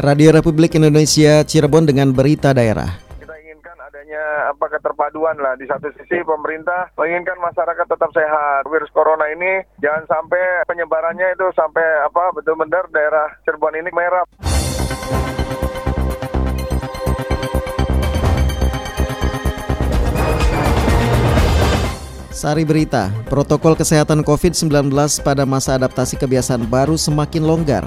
Radio Republik Indonesia Cirebon dengan berita daerah. Kita inginkan adanya apa keterpaduan lah di satu sisi pemerintah menginginkan masyarakat tetap sehat. Virus corona ini jangan sampai penyebarannya itu sampai apa betul-betul daerah Cirebon ini merah. Sari berita, protokol kesehatan COVID-19 pada masa adaptasi kebiasaan baru semakin longgar.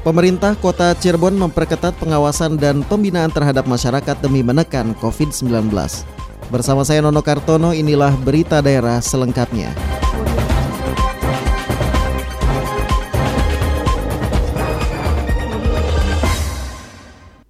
Pemerintah Kota Cirebon memperketat pengawasan dan pembinaan terhadap masyarakat demi menekan COVID-19. Bersama saya Nono Kartono, inilah berita daerah selengkapnya.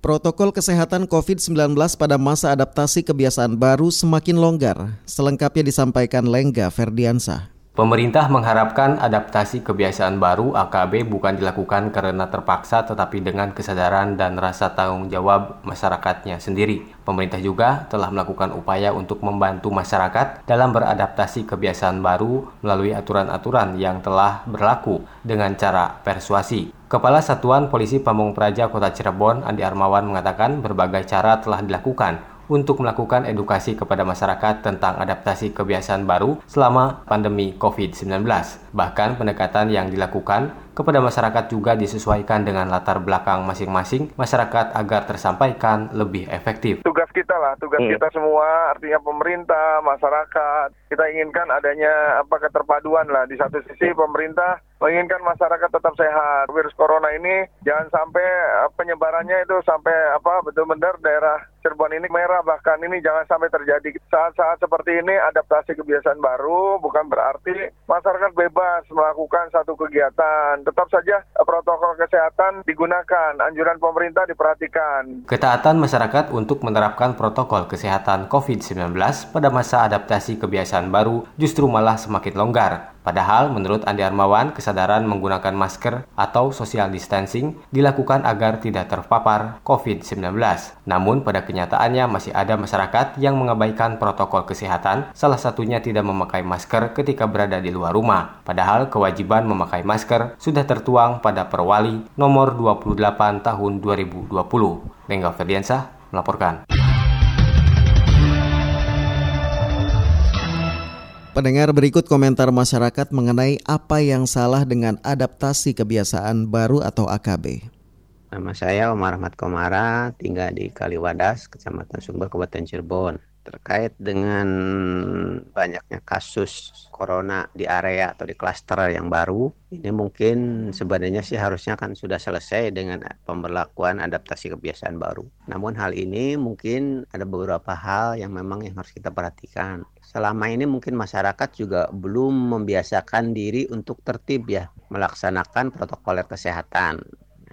Protokol kesehatan COVID-19 pada masa adaptasi kebiasaan baru semakin longgar. Selengkapnya disampaikan Lengga Ferdiansa. Pemerintah mengharapkan adaptasi kebiasaan baru AKB bukan dilakukan karena terpaksa tetapi dengan kesadaran dan rasa tanggung jawab masyarakatnya sendiri. Pemerintah juga telah melakukan upaya untuk membantu masyarakat dalam beradaptasi kebiasaan baru melalui aturan-aturan yang telah berlaku dengan cara persuasi. Kepala Satuan Polisi Pamung Praja Kota Cirebon, Andi Armawan mengatakan berbagai cara telah dilakukan untuk melakukan edukasi kepada masyarakat tentang adaptasi kebiasaan baru selama pandemi COVID-19. Bahkan pendekatan yang dilakukan kepada masyarakat juga disesuaikan dengan latar belakang masing-masing masyarakat agar tersampaikan lebih efektif. Tugas kita lah, tugas hmm. kita semua, artinya pemerintah, masyarakat. Kita inginkan adanya apa keterpaduan lah. Di satu sisi pemerintah menginginkan masyarakat tetap sehat. Virus corona ini jangan sampai eh, penyebarannya itu sampai apa betul-betul daerah Cirebon ini merah bahkan ini jangan sampai terjadi saat-saat seperti ini adaptasi kebiasaan baru bukan berarti masyarakat bebas melakukan satu kegiatan. Tetap saja eh, protokol kesehatan digunakan, anjuran pemerintah diperhatikan. Ketaatan masyarakat untuk menerapkan protokol kesehatan COVID-19 pada masa adaptasi kebiasaan baru justru malah semakin longgar. Padahal menurut Andi Armawan, kesadaran menggunakan masker atau social distancing dilakukan agar tidak terpapar COVID-19. Namun pada kenyataannya masih ada masyarakat yang mengabaikan protokol kesehatan, salah satunya tidak memakai masker ketika berada di luar rumah. Padahal kewajiban memakai masker sudah tertuang pada Perwali nomor 28 tahun 2020. Lengga Ferdiansyah melaporkan. Pendengar berikut komentar masyarakat mengenai apa yang salah dengan adaptasi kebiasaan baru atau AKB. Nama saya Omar Ahmad Komara, tinggal di Kaliwadas, Kecamatan Sumber, Kabupaten Cirebon terkait dengan banyaknya kasus corona di area atau di klaster yang baru ini mungkin sebenarnya sih harusnya kan sudah selesai dengan pemberlakuan adaptasi kebiasaan baru. Namun hal ini mungkin ada beberapa hal yang memang yang harus kita perhatikan. Selama ini mungkin masyarakat juga belum membiasakan diri untuk tertib ya melaksanakan protokol kesehatan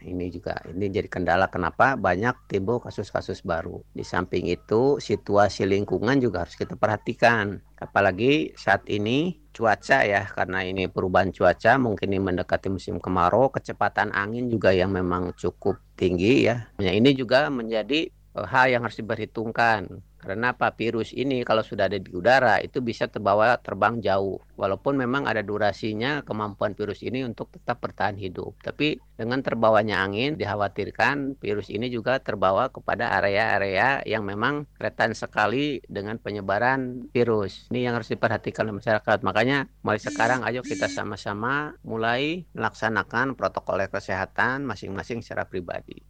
ini juga ini jadi kendala kenapa banyak timbul kasus-kasus baru. Di samping itu situasi lingkungan juga harus kita perhatikan. Apalagi saat ini cuaca ya karena ini perubahan cuaca mungkin ini mendekati musim kemarau, kecepatan angin juga yang memang cukup tinggi ya. Nah, ini juga menjadi eh, hal yang harus diperhitungkan karena apa? Virus ini kalau sudah ada di udara itu bisa terbawa terbang jauh. Walaupun memang ada durasinya kemampuan virus ini untuk tetap bertahan hidup. Tapi dengan terbawanya angin dikhawatirkan virus ini juga terbawa kepada area-area yang memang rentan sekali dengan penyebaran virus. Ini yang harus diperhatikan oleh masyarakat. Makanya mulai sekarang ayo kita sama-sama mulai melaksanakan protokol kesehatan masing-masing secara pribadi.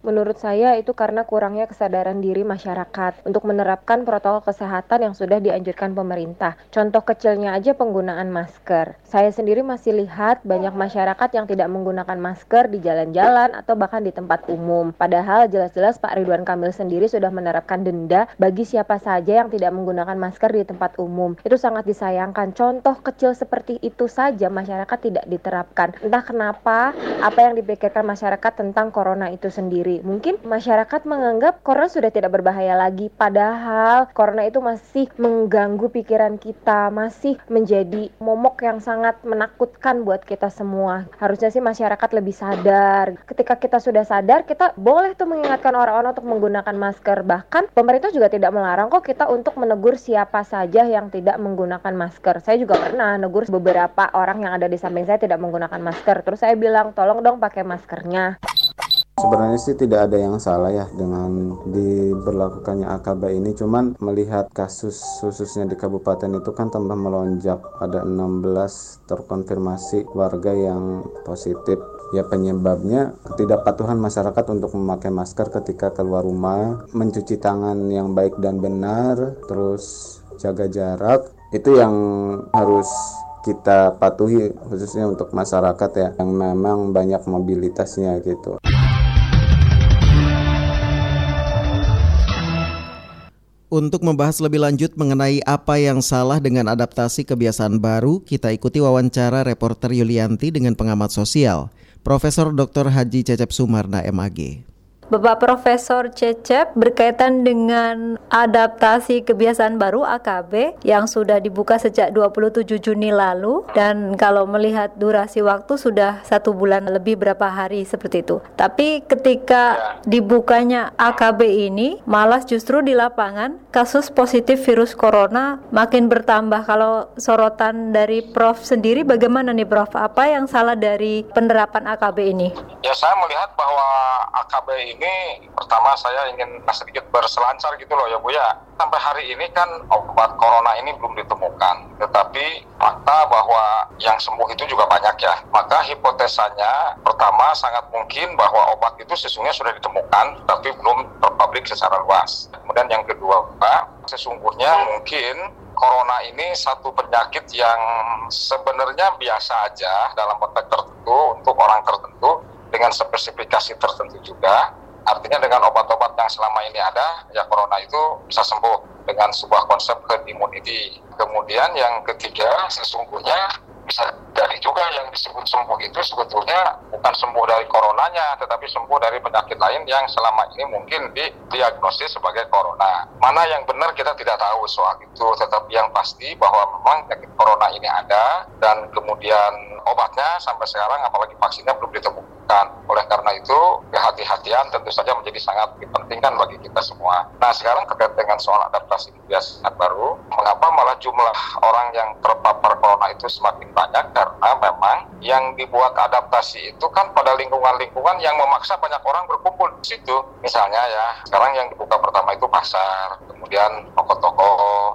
Menurut saya itu karena kurangnya kesadaran diri masyarakat untuk menerapkan protokol kesehatan yang sudah dianjurkan pemerintah. Contoh kecilnya aja penggunaan masker. Saya sendiri masih lihat banyak masyarakat yang tidak menggunakan masker di jalan-jalan atau bahkan di tempat umum. Padahal jelas-jelas Pak Ridwan Kamil sendiri sudah menerapkan denda bagi siapa saja yang tidak menggunakan masker di tempat umum. Itu sangat disayangkan. Contoh kecil seperti itu saja masyarakat tidak diterapkan. Entah kenapa apa yang dipikirkan masyarakat tentang corona itu sendiri sendiri. Mungkin masyarakat menganggap corona sudah tidak berbahaya lagi, padahal corona itu masih mengganggu pikiran kita, masih menjadi momok yang sangat menakutkan buat kita semua. Harusnya sih masyarakat lebih sadar. Ketika kita sudah sadar, kita boleh tuh mengingatkan orang-orang untuk menggunakan masker. Bahkan pemerintah juga tidak melarang kok kita untuk menegur siapa saja yang tidak menggunakan masker. Saya juga pernah negur beberapa orang yang ada di samping saya tidak menggunakan masker. Terus saya bilang, tolong dong pakai maskernya. Sebenarnya sih tidak ada yang salah ya dengan diberlakukannya AKB ini. Cuman melihat kasus khususnya di kabupaten itu kan tambah melonjak. Ada 16 terkonfirmasi warga yang positif. Ya penyebabnya ketidakpatuhan masyarakat untuk memakai masker ketika keluar rumah mencuci tangan yang baik dan benar terus jaga jarak. Itu yang harus kita patuhi khususnya untuk masyarakat ya yang memang banyak mobilitasnya gitu. Untuk membahas lebih lanjut mengenai apa yang salah dengan adaptasi kebiasaan baru, kita ikuti wawancara reporter Yulianti dengan pengamat sosial, Profesor Dr. Haji Cecep Sumarna MAG. Bapak Profesor Cecep berkaitan dengan adaptasi kebiasaan baru AKB yang sudah dibuka sejak 27 Juni lalu dan kalau melihat durasi waktu sudah satu bulan lebih berapa hari seperti itu. Tapi ketika dibukanya AKB ini malah justru di lapangan kasus positif virus corona makin bertambah. Kalau sorotan dari Prof sendiri bagaimana nih Prof? Apa yang salah dari penerapan AKB ini? Ya saya melihat bahwa AKB ini ini pertama saya ingin sedikit berselancar gitu loh ya Bu ya. Sampai hari ini kan obat corona ini belum ditemukan. Tetapi fakta bahwa yang sembuh itu juga banyak ya. Maka hipotesanya pertama sangat mungkin bahwa obat itu sesungguhnya sudah ditemukan tapi belum terpublik secara luas. Kemudian yang kedua Pak, sesungguhnya mungkin corona ini satu penyakit yang sebenarnya biasa aja dalam konteks tertentu untuk orang tertentu dengan spesifikasi tertentu juga Artinya dengan obat-obat yang selama ini ada, ya corona itu bisa sembuh dengan sebuah konsep herd immunity. Kemudian yang ketiga, sesungguhnya bisa dari juga yang disebut sembuh itu sebetulnya bukan sembuh dari coronanya, tetapi sembuh dari penyakit lain yang selama ini mungkin didiagnosis sebagai corona. Mana yang benar kita tidak tahu soal itu, tetapi yang pasti bahwa memang penyakit corona ini ada dan kemudian obatnya sampai sekarang apalagi vaksinnya belum ditemukan. Oleh karena itu kehati-hatian tentu saja menjadi sangat dipentingkan bagi kita semua. Nah sekarang terkait dengan soal adaptasi kebiasaan baru, mengapa malah jumlah orang yang terpapar corona itu semakin banyak karena memang yang dibuat adaptasi itu kan pada lingkungan-lingkungan yang memaksa banyak orang berkumpul di situ. Misalnya ya, sekarang yang dibuka pertama itu pasar, kemudian toko-toko,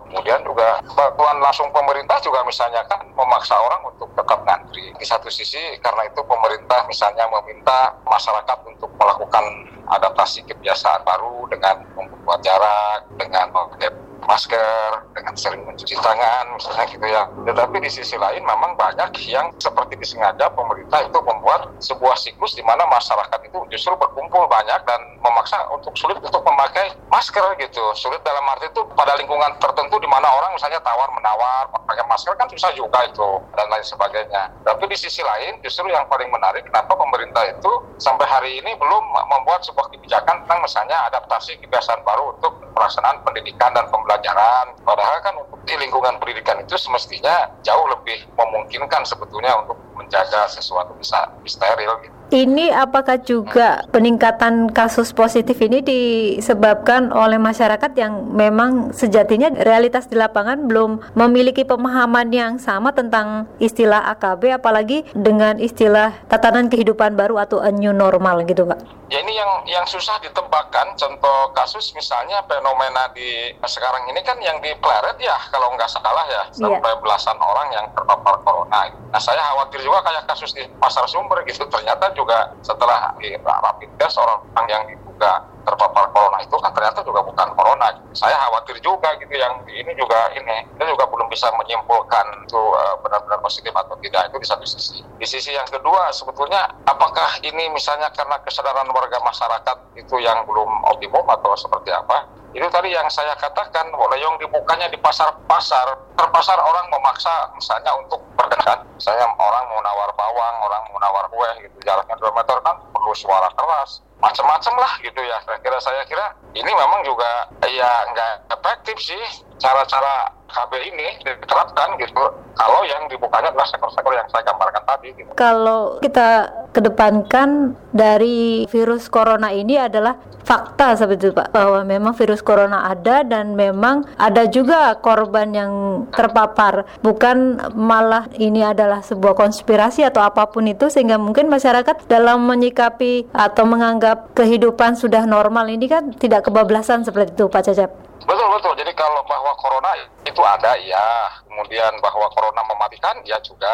kemudian juga bantuan langsung pemerintah juga misalnya kan memaksa orang untuk tetap ngantri. Di satu sisi karena itu pemerintah misalnya meminta masyarakat untuk melakukan adaptasi kebiasaan baru dengan membuat jarak, dengan memakai masker, dengan sering mencuci tangan, misalnya gitu ya. Tetapi di sisi lain memang banyak yang seperti disengaja pemerintah itu membuat sebuah siklus di mana masyarakat itu justru berkumpul banyak dan memaksa untuk sulit untuk memakai masker gitu. Sulit dalam arti itu pada lingkungan tertentu di mana orang misalnya tawar menawar pakai masker kan susah juga itu dan lain sebagainya. Tapi di sisi lain justru yang paling menarik kenapa pemerintah itu sampai hari ini belum membuat sebuah kebijakan tentang misalnya adaptasi kebiasaan baru untuk pelaksanaan pendidikan dan pembelajaran. Padahal kan untuk di lingkungan pendidikan itu semestinya jauh lebih memungkinkan sebetulnya untuk menjaga sesuatu bisa steril gitu. Ini apakah juga peningkatan kasus positif ini disebabkan oleh masyarakat yang memang sejatinya realitas di lapangan belum memiliki pemahaman yang sama tentang istilah AKB apalagi dengan istilah tatanan kehidupan baru atau a new normal gitu Pak? Ya ini yang yang susah ditebakkan contoh kasus misalnya fenomena di sekarang ini kan yang di Pleret ya kalau nggak salah ya iya. sampai yeah. belasan orang yang terpapar corona. Nah saya khawatir juga kayak kasus di Pasar Sumber gitu ternyata juga setelah di rapid test orang yang diduga terpapar corona itu kan ternyata juga bukan corona. Saya khawatir juga gitu yang ini juga ini kita juga belum bisa menyimpulkan itu uh, benar-benar positif atau tidak itu di satu sisi. Di sisi yang kedua sebetulnya apakah ini misalnya karena kesadaran warga masyarakat itu yang belum optimum atau seperti apa? Itu tadi yang saya katakan, yang dibukanya di pasar-pasar, terpasar orang memaksa misalnya untuk berdekat. Saya orang mau nawar bawang, orang mau nawar kue gitu, jaraknya 2 meter kan perlu suara keras, macam-macam lah gitu ya. Saya kira saya kira ini memang juga ya nggak efektif sih cara-cara KB ini diterapkan gitu kalau yang dibukanya adalah sektor-sektor yang saya gambarkan tadi gitu. Kalau kita kedepankan dari virus corona ini adalah fakta itu Pak bahwa memang virus corona ada dan memang ada juga korban yang terpapar bukan malah ini adalah sebuah konspirasi atau apa pun itu sehingga mungkin masyarakat dalam menyikapi atau menganggap kehidupan sudah normal ini kan tidak kebablasan seperti itu Pak Cecep. Betul betul. Jadi kalau bahwa corona itu ada ya, kemudian bahwa corona mematikan ya juga.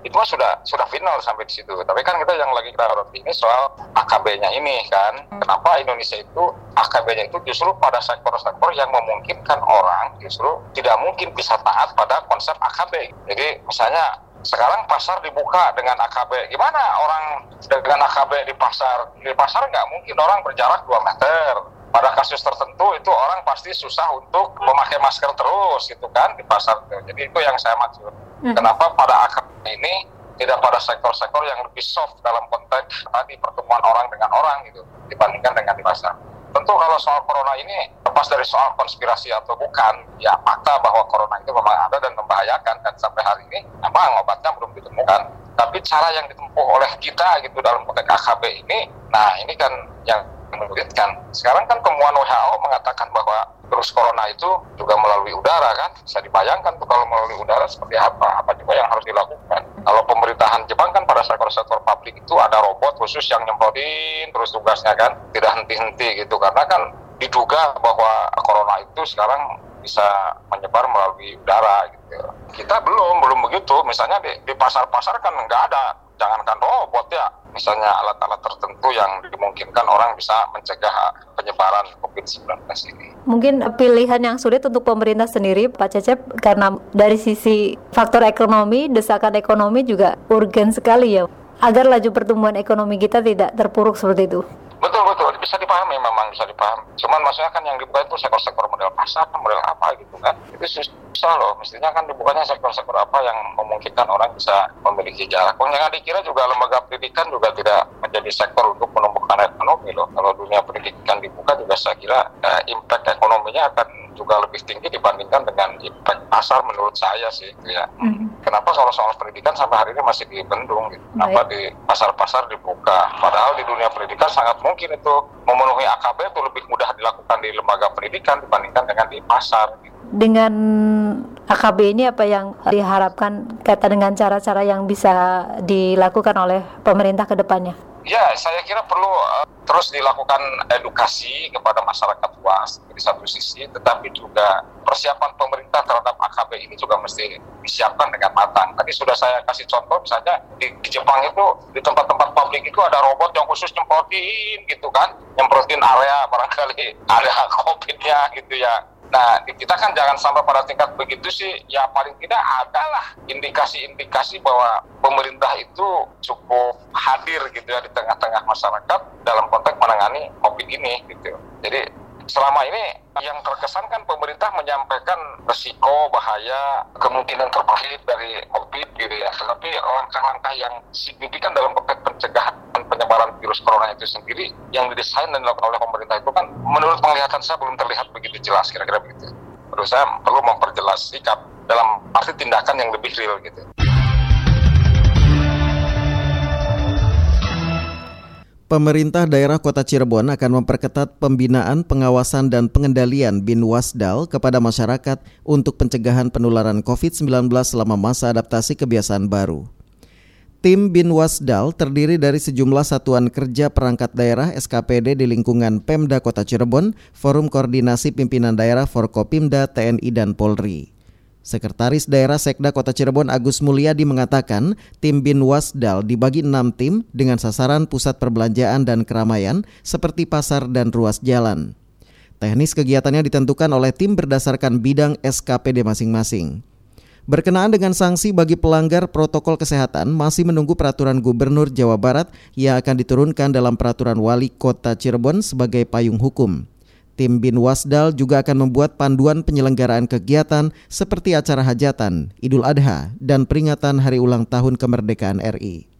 Itu mah sudah sudah final sampai di situ. Tapi kan kita yang lagi kita harus ini soal AKB-nya ini kan. Kenapa Indonesia itu AKB-nya itu justru pada sektor-sektor yang memungkinkan orang justru tidak mungkin bisa taat pada konsep AKB. Jadi misalnya sekarang pasar dibuka dengan AKB. Gimana orang dengan AKB di pasar? Di pasar nggak mungkin orang berjarak 2 meter pada kasus tertentu itu orang pasti susah untuk memakai masker terus gitu kan di pasar jadi itu yang saya maksud. Hmm. kenapa pada akar ini tidak pada sektor-sektor yang lebih soft dalam konteks tadi pertemuan orang dengan orang gitu dibandingkan dengan di pasar? Tentu kalau soal corona ini lepas dari soal konspirasi atau bukan ya fakta bahwa corona itu memang ada dan membahayakan dan sampai hari ini memang obatnya belum ditemukan. Tapi cara yang ditempuh oleh kita gitu dalam konteks AKB ini nah ini kan yang menyulitkan. Sekarang kan temuan WHO mengatakan bahwa virus corona itu juga melalui udara kan. Bisa dibayangkan tuh kalau melalui udara seperti apa, apa juga yang harus dilakukan. Kalau pemerintahan Jepang kan pada sektor-sektor publik itu ada robot khusus yang nyemprotin terus tugasnya kan, tidak henti-henti gitu. Karena kan diduga bahwa corona itu sekarang bisa menyebar melalui udara gitu. Kita belum, belum begitu. Misalnya di, pasar-pasar kan nggak ada, jangankan robot ya, misalnya alat-alat tertentu yang dimungkinkan orang bisa mencegah penyebaran COVID-19 ini. Mungkin pilihan yang sulit untuk pemerintah sendiri, Pak Cecep, karena dari sisi faktor ekonomi, desakan ekonomi juga urgen sekali ya, agar laju pertumbuhan ekonomi kita tidak terpuruk seperti itu. Betul betul bisa dipahami memang bisa dipahami. Cuman maksudnya kan yang dibuka itu sektor-sektor model pasar, model apa gitu kan. Itu susah loh. Mestinya kan dibukanya sektor-sektor apa yang memungkinkan orang bisa memiliki jarak. Oh, jangan dikira juga lembaga pendidikan juga tidak menjadi sektor untuk menumbuhkan ekonomi loh. Kalau dunia pendidikan dibuka juga saya kira eh, impact ekonominya akan juga lebih tinggi dibandingkan dengan impact pasar menurut saya sih ya. Mm-hmm. Kenapa kalau soal pendidikan sampai hari ini masih dibendung gitu. Kenapa di pasar-pasar dibuka padahal di dunia pendidikan sangat mungkin itu memenuhi AKB itu lebih mudah dilakukan di lembaga pendidikan dibandingkan dengan di pasar gitu. Dengan AKB ini apa yang diharapkan kata dengan cara-cara yang bisa dilakukan oleh pemerintah ke depannya? Ya, saya kira perlu uh, terus dilakukan edukasi kepada masyarakat luas di satu sisi, tetapi juga persiapan pemerintah terhadap AKB ini juga mesti disiapkan dengan matang. Tadi sudah saya kasih contoh, misalnya di, di Jepang itu di tempat-tempat publik itu ada robot yang khusus nyemprotin gitu kan, nyemprotin area barangkali ada COVID-nya gitu ya Nah, kita kan jangan sampai pada tingkat begitu sih, ya paling tidak adalah indikasi-indikasi bahwa pemerintah itu cukup hadir gitu ya di tengah-tengah masyarakat dalam konteks menangani COVID ini gitu. Jadi selama ini yang terkesan kan pemerintah menyampaikan resiko, bahaya, kemungkinan terpahit dari COVID gitu ya. Tetapi langkah-langkah yang signifikan dalam konteks pencegahan penyebaran virus corona itu sendiri yang didesain dan dilakukan oleh pemerintah itu kan menurut penglihatan saya belum terlihat begitu jelas kira-kira begitu. Menurut saya perlu memperjelas sikap dalam arti tindakan yang lebih real gitu. Pemerintah daerah Kota Cirebon akan memperketat pembinaan, pengawasan, dan pengendalian Binwasdal kepada masyarakat untuk pencegahan penularan COVID-19 selama masa adaptasi kebiasaan baru. Tim Binwasdal terdiri dari sejumlah satuan kerja perangkat daerah SKPD di lingkungan Pemda Kota Cirebon, Forum Koordinasi Pimpinan Daerah Forkopimda, TNI, dan Polri. Sekretaris Daerah Sekda Kota Cirebon Agus Mulyadi mengatakan tim Binwasdal dibagi enam tim dengan sasaran pusat perbelanjaan dan keramaian seperti pasar dan ruas jalan. Teknis kegiatannya ditentukan oleh tim berdasarkan bidang SKPD masing-masing. Berkenaan dengan sanksi bagi pelanggar protokol kesehatan masih menunggu peraturan Gubernur Jawa Barat yang akan diturunkan dalam peraturan Wali Kota Cirebon sebagai payung hukum. Tim Binwasdal juga akan membuat panduan penyelenggaraan kegiatan seperti acara hajatan, Idul Adha, dan peringatan hari ulang tahun kemerdekaan RI.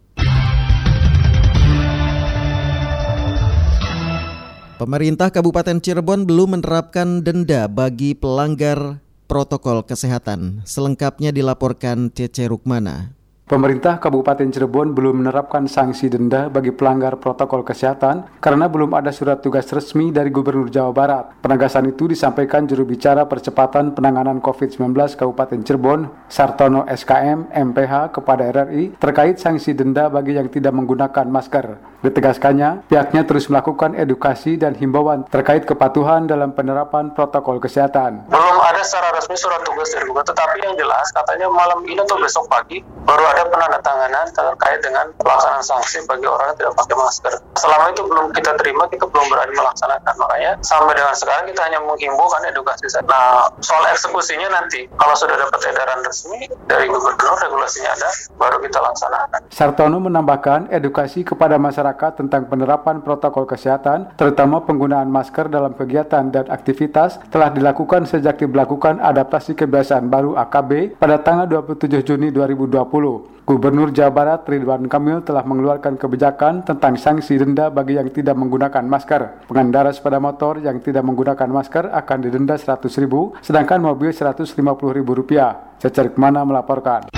Pemerintah Kabupaten Cirebon belum menerapkan denda bagi pelanggar protokol kesehatan. Selengkapnya dilaporkan Cece Rukmana. Pemerintah Kabupaten Cirebon belum menerapkan sanksi denda bagi pelanggar protokol kesehatan karena belum ada surat tugas resmi dari Gubernur Jawa Barat. Penegasan itu disampaikan juru bicara percepatan penanganan COVID-19 Kabupaten Cirebon, Sartono SKM MPH kepada RRI terkait sanksi denda bagi yang tidak menggunakan masker. Ditegaskannya, pihaknya terus melakukan edukasi dan himbauan terkait kepatuhan dalam penerapan protokol kesehatan. Belum ada secara resmi surat tugas dari Gubernur, tetapi yang jelas katanya malam ini atau besok pagi baru ada penandatanganan terkait dengan pelaksanaan sanksi bagi orang yang tidak pakai masker. Selama itu belum kita terima, kita belum berani melaksanakan. Makanya sampai dengan sekarang kita hanya menghimbau kan edukasi. Nah, soal eksekusinya nanti, kalau sudah dapat edaran resmi dari Gubernur, regulasinya ada, baru kita laksanakan. Sartono menambahkan edukasi kepada masyarakat tentang penerapan protokol kesehatan, terutama penggunaan masker dalam kegiatan dan aktivitas, telah dilakukan sejak diberlakukan adaptasi kebiasaan baru AKB pada tanggal 27 Juni 2020. Gubernur Jawa Barat Ridwan Kamil telah mengeluarkan kebijakan tentang sanksi denda bagi yang tidak menggunakan masker. Pengendara sepeda motor yang tidak menggunakan masker akan didenda Rp100.000, sedangkan mobil Rp150.000. Cecer Mana melaporkan.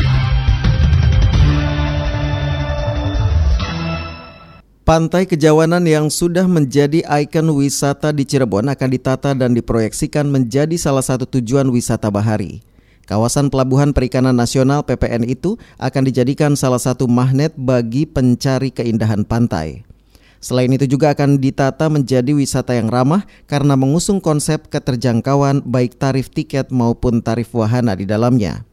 Pantai Kejawanan yang sudah menjadi ikon wisata di Cirebon akan ditata dan diproyeksikan menjadi salah satu tujuan wisata bahari. Kawasan Pelabuhan Perikanan Nasional PPN itu akan dijadikan salah satu magnet bagi pencari keindahan pantai. Selain itu juga akan ditata menjadi wisata yang ramah karena mengusung konsep keterjangkauan baik tarif tiket maupun tarif wahana di dalamnya.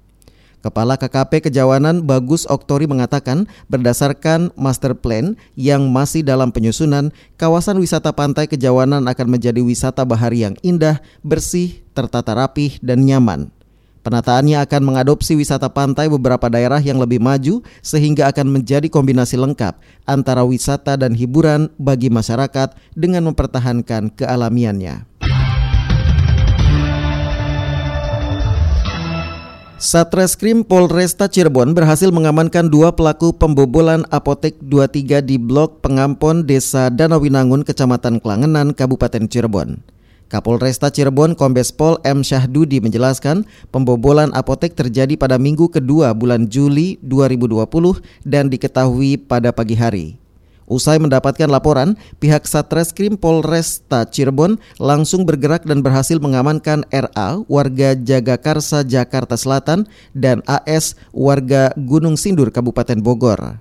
Kepala KKP Kejawanan Bagus Oktori mengatakan berdasarkan master plan yang masih dalam penyusunan, kawasan wisata pantai Kejawanan akan menjadi wisata bahari yang indah, bersih, tertata rapih, dan nyaman. Penataannya akan mengadopsi wisata pantai beberapa daerah yang lebih maju sehingga akan menjadi kombinasi lengkap antara wisata dan hiburan bagi masyarakat dengan mempertahankan kealamiannya. Satreskrim Polresta Cirebon berhasil mengamankan dua pelaku pembobolan apotek 23 di Blok Pengampon Desa Danawinangun, Kecamatan Klangenan, Kabupaten Cirebon. Kapolresta Cirebon Kombes Pol M. Syahdudi menjelaskan pembobolan apotek terjadi pada minggu kedua bulan Juli 2020 dan diketahui pada pagi hari. Usai mendapatkan laporan, pihak Satreskrim Polresta Cirebon langsung bergerak dan berhasil mengamankan RA warga Jagakarsa Jakarta Selatan dan AS warga Gunung Sindur Kabupaten Bogor.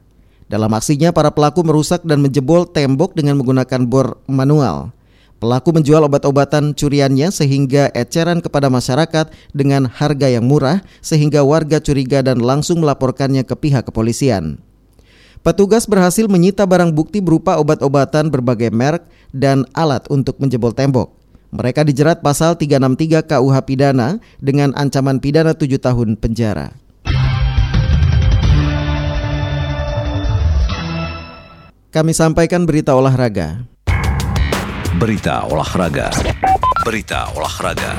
Dalam aksinya para pelaku merusak dan menjebol tembok dengan menggunakan bor manual. Pelaku menjual obat-obatan curiannya sehingga eceran kepada masyarakat dengan harga yang murah sehingga warga curiga dan langsung melaporkannya ke pihak kepolisian. Petugas berhasil menyita barang bukti berupa obat-obatan berbagai merek dan alat untuk menjebol tembok. Mereka dijerat pasal 363 KUH pidana dengan ancaman pidana 7 tahun penjara. Kami sampaikan berita olahraga. Berita olahraga. Berita olahraga.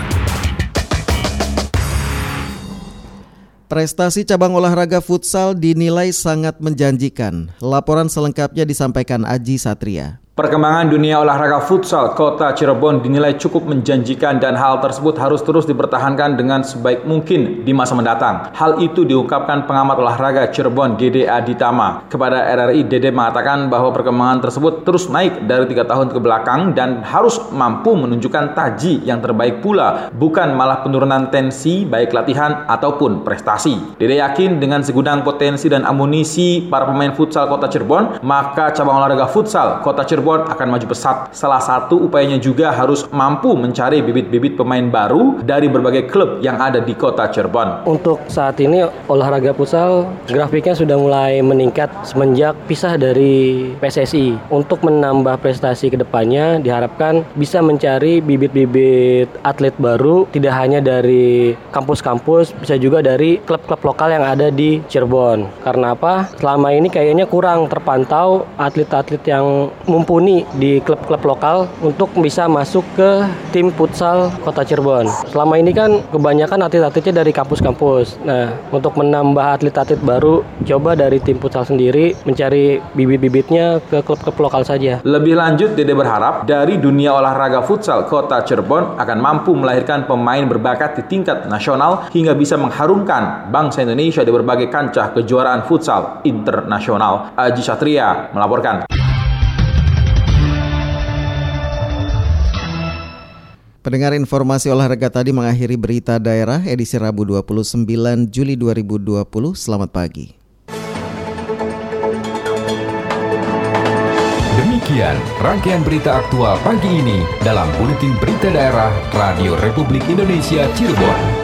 Prestasi cabang olahraga futsal dinilai sangat menjanjikan. Laporan selengkapnya disampaikan Aji Satria. Perkembangan dunia olahraga futsal kota Cirebon dinilai cukup menjanjikan dan hal tersebut harus terus dipertahankan dengan sebaik mungkin di masa mendatang. Hal itu diungkapkan pengamat olahraga Cirebon Gede Aditama. Kepada RRI, Dede mengatakan bahwa perkembangan tersebut terus naik dari tiga tahun ke belakang dan harus mampu menunjukkan taji yang terbaik pula, bukan malah penurunan tensi baik latihan ataupun prestasi. Dede yakin dengan segudang potensi dan amunisi para pemain futsal kota Cirebon, maka cabang olahraga futsal kota Cirebon Akan maju pesat. Salah satu upayanya juga harus mampu mencari bibit-bibit pemain baru dari berbagai klub yang ada di kota Cirebon. Untuk saat ini olahraga futsal grafiknya sudah mulai meningkat semenjak pisah dari PSSI. Untuk menambah prestasi ke depannya diharapkan bisa mencari bibit-bibit atlet baru tidak hanya dari kampus-kampus bisa juga dari klub-klub lokal yang ada di Cirebon. Karena apa? Selama ini kayaknya kurang terpantau atlet-atlet yang mumpuni mumpuni di klub-klub lokal untuk bisa masuk ke tim futsal Kota Cirebon. Selama ini kan kebanyakan atlet-atletnya dari kampus-kampus. Nah, untuk menambah atlet-atlet baru, coba dari tim futsal sendiri mencari bibit-bibitnya ke klub-klub lokal saja. Lebih lanjut, Dede berharap dari dunia olahraga futsal Kota Cirebon akan mampu melahirkan pemain berbakat di tingkat nasional hingga bisa mengharumkan bangsa Indonesia di berbagai kancah kejuaraan futsal internasional. Aji Satria melaporkan. Pendengar informasi olahraga tadi mengakhiri berita daerah edisi Rabu 29 Juli 2020. Selamat pagi. Demikian rangkaian berita aktual pagi ini dalam Buletin Berita Daerah Radio Republik Indonesia Cirebon.